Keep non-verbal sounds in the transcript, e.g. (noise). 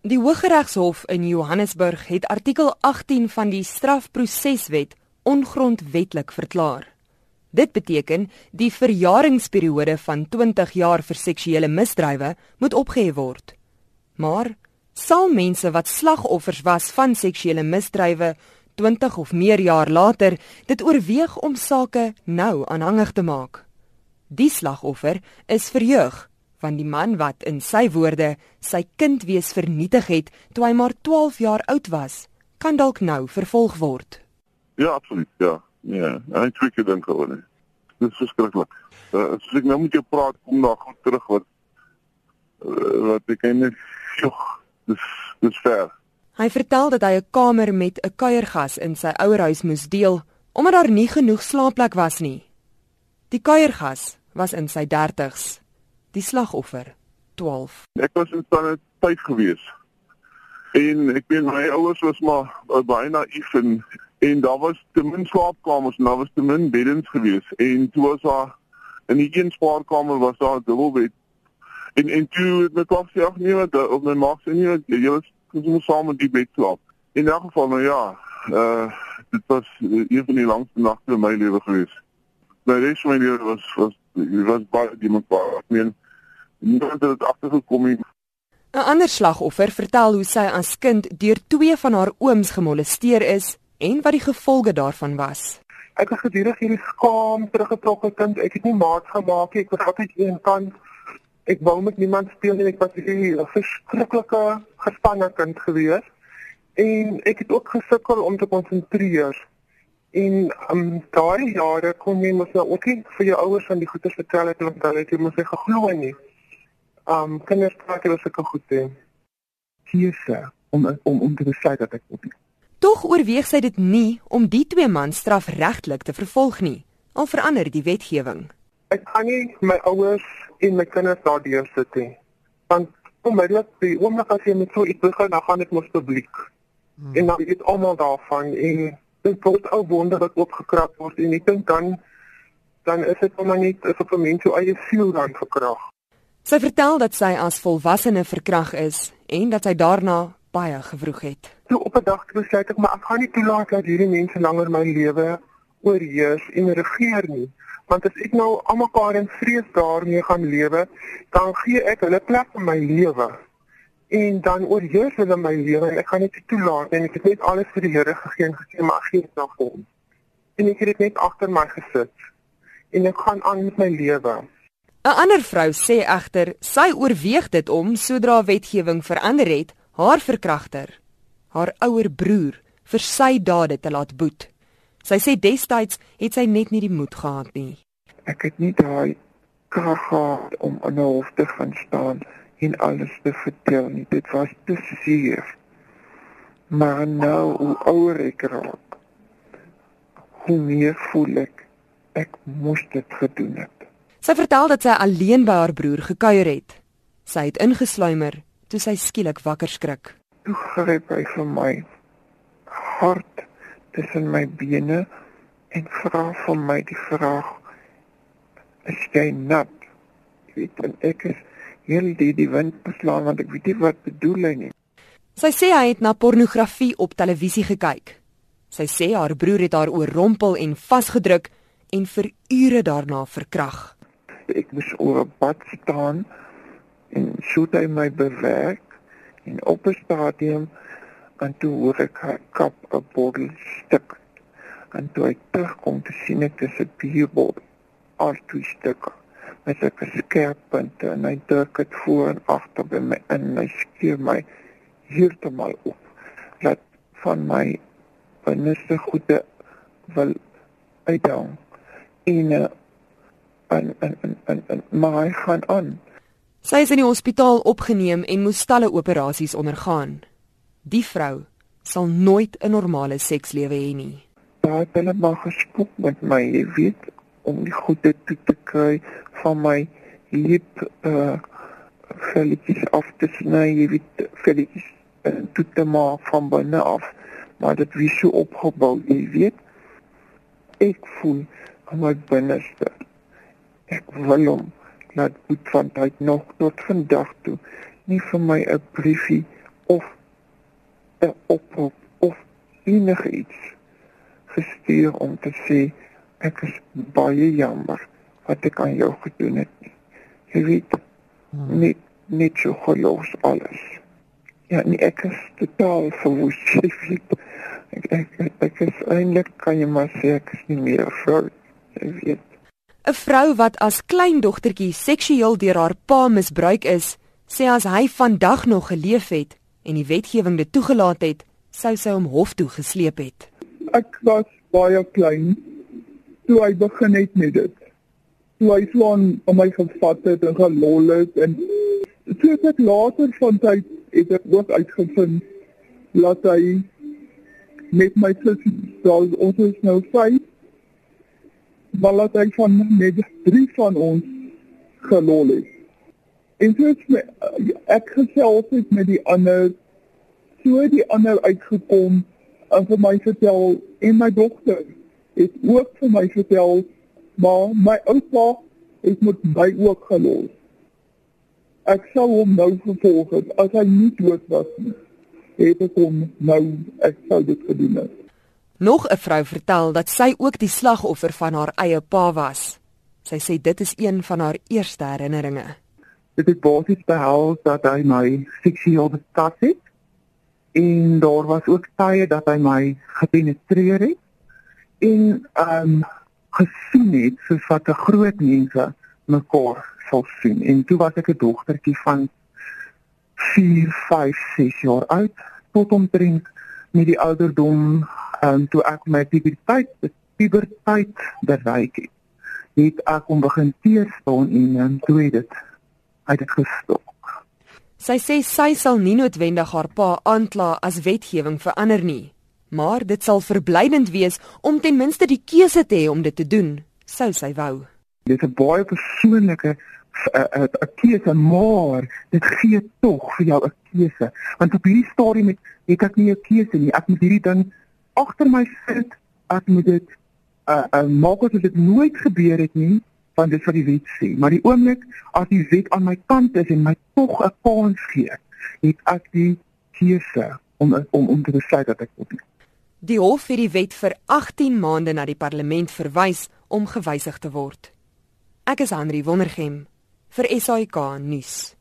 Die Hooggeregshof in Johannesburg het artikel 18 van die strafproseswet ongrondwetlik verklaar. Dit beteken die verjaringsperiode van 20 jaar vir seksuele misdrywe moet opgehef word. Maar sal mense wat slagoffers was van seksuele misdrywe 20 of meer jaar later dit oorweeg om sake nou aanhangig te maak? Die slagoffer is verheug van die man wat in sy woorde sy kind wees vernietig het toe hy maar 12 jaar oud was, kan dalk nou vervolg word. Ja, absoluut, ja. Ja, ek dink ek dink oor dit. Dit is verskriklik. Uh, as ek nou met jou praat, kom daar goed terug wat uh, wat ek net jog, dis dis ver. Hy vertel dat hy 'n kamer met 'n kuiergas in sy ouerhuis moes deel omdat daar nie genoeg slaapplek was nie. Die kuiergas was in sy 30's die slagoffer 12. Ek was in tyd gewees. En ek weet my ouers was maar uh, baie naïef en en daar was te min slaapkamers en daar was te min beddens gewees en toe was daar in die een spaarkamer was daar 'n dubbelbed. En en toe het my pa sê ag nee wat op my maag sê nee jy was kon saam in die bed slaap. In elk geval nou ja, uh dit was uh, een van die langste nagte in my lewe gewees. My res van my lewe was was was baie die mekaar. Ek meen niemand het dit agtergekom nie. 'n Ander slagoffer vertel hoe sy as kind deur twee van haar ooms gemolesteer is en wat die gevolge daarvan was. Ek was gedurig hierdie skaam teruggetrokke kind. Ek het nie maat gemaak nie. Ek was altyd een kant. Ek wou met niemand speel nie. Ek was 'n verskriklike gespanne kind gewees. En ek het ook gesukkel om te konsentreer. En um daai jare kom jy mos nou ook nie vir jou ouers van die goeie vertel het want hulle het jy mos nie geglo nie um kinders praat oor sulke goed hè. Keuse om om om te besluit dat ek moet. Tog oorweeg sy dit nie om die twee mans strafregtelik te vervolg nie. Al verander die wetgewing. Ek kan nie my ouers en my kinders daardeur sit nie. Want onmiddellik die oomblik as jy met so iets begin, dan gaan dit mos publiek. Hmm. En dan weet almal daarvan en dit word ou wonder wat opgekrap word en ek dink dan dan is dit maar net asof 'n mens so eie siel dan verkrag. Sy vertel dat sy as volwassene verkrag is en dat sy daarna baie gevroeg het. Toe op 'n dag besluit ek maar ek gaan nie toelaat dat hierdie mense langer my lewe oorheers en regeer nie. Want as ek nou almekaar in vrees daarmee gaan lewe, dan gee ek hulle plek in my lewe. En dan oorheers hulle my lewe en ek gaan dit toelaat en ek het net alles vir die Here gegee en gesê maar gee dit vir hom. En ek het dit net agter my gesit. En ek gaan aan met my lewe. 'n Ander vrou sê egter sy oorweeg dit om sodra wetgewing verander het, haar verkragter, haar ouer broer, vir sy dade te laat boet. Sy sê destyds het sy net nie die moed gehad nie. Ek het nie daai krag gehad om aan 'n hof te gaan staan en alles te vertel nie. Dit was te seer. Maar nou hoe ouer ek raak, hoe meer voel ek ek moes dit gedoen het. Sy vertel dat sy alleen by haar broer gekuier het. Sy het ingesluimer toe sy skielik wakker skrik. Toe gryp hy vir my hart tussen my bene en vra vir my die vraag: "Is jy nat?" Ek weet en ek is heel die die wind beslaan want ek weet nie wat bedoel hy nie. Sy sê hy het na pornografie op televisie gekyk. Sy sê haar broer het haar oorrompel en vasgedruk en vir ure daarna verkragt ek moes oor 'n pad staan en soet hy my bewerk en op 'n stadium en toe hoor ek hy kap 'n bottel stuk en toe ek terugkom te sien ek dis 'n bierbol al twee stukke met 'n skerp punt en hy druk dit voor en agter by my en hy skeer my heeltemal op dat van my binneste goede wil uitdaan en uh, en en en en, en maar hy gaan aan. Sy is in die hospitaal opgeneem en moes talle operasies ondergaan. Die vrou sal nooit 'n normale sekslewe hê nie. Daar het hulle maar gespook met my, jy weet, om die goede toe te kry van my lip uh velletjies af te sny, jy weet, velletjies uh, toe te maak van binne af, maar dit wie so opgebou, jy weet. Ek voel aan my binneste Ek wil hom laat boet van tyd nog tot vandag toe nie vir my 'n briefie of 'n oproep of enigiets gestuur om te sê ek is baie jammer wat ek aan jou gedoen het nie. Jy weet hmm. nie net so gelos alles. Ja, nee, ek is totaal verwoes. (laughs) Ek ek ek is eintlik kan jy maar sê ek is nie meer 'n vrou. Jy weet. 'n Vrou wat as kleindogtertjie seksueel deur haar pa misbruik is, sê as hy vandag nog geleef het en die wetgewing dit toegelaat het, sou sy hom hof toe gesleep het. Ek was baie klein toe hy begin het met dit. Toe hy slaan om my gevat het en gelol het en soos ek later van tyd het ek ook uitgevind dat hy met my sussie, so ons is nou vyf, maar laat hy van met drie van ons gelol het. En soos my, ek gesels het met die ander, so die ander uitgekom en vir my vertel en my dogter het ook vir my vertel, maar my oupa het met my ook gelol ek sou hom nou vervolg het as hy nie dood was nie. Het ek hom nou ek sou dit gedoen het. Nog 'n vrou vertel dat sy ook die slagoffer van haar eie pa was. Sy sê dit is een van haar eerste herinneringe. Dit het basies behels dat hy my seksueel beskat het en daar was ook tye dat hy my gepenetreer het en ehm um, gesien het soos wat 'n groot mense mekaar sal sien. En toe was ek 'n dogtertjie van 4, 5, 6 jaar oud tot omtrent met die ouderdom en um, toe ek my puberteit puberteit bereik het. Het ek om begin teer staan en um, toe het dit uit dit gestop. Sy sê sy sal nie noodwendig haar pa aankla as wetgewing verander nie, maar dit sal verblydend wees om ten minste die keuse te hê om dit te doen, sou sy wou. Dit is 'n baie persoonlike 'n 'n keuse maar dit gee tog vir jou 'n keuse. Want op hierdie stadium het, het ek nie 'n keuse nie. Ek moet hierdie ding agter my sit. Ek moet dit uh, uh maak asof dit nooit gebeur het nie want dit vir die wet sê. Maar die oomblik as die wet aan my kant is en my tog 'n kans gee het ek die keuse om om om te besluit dat ek dit Die hof het die wet vir 18 maande na die parlement verwys om gewysig te word. Ek is Henri Wondergem vir SAK nuus.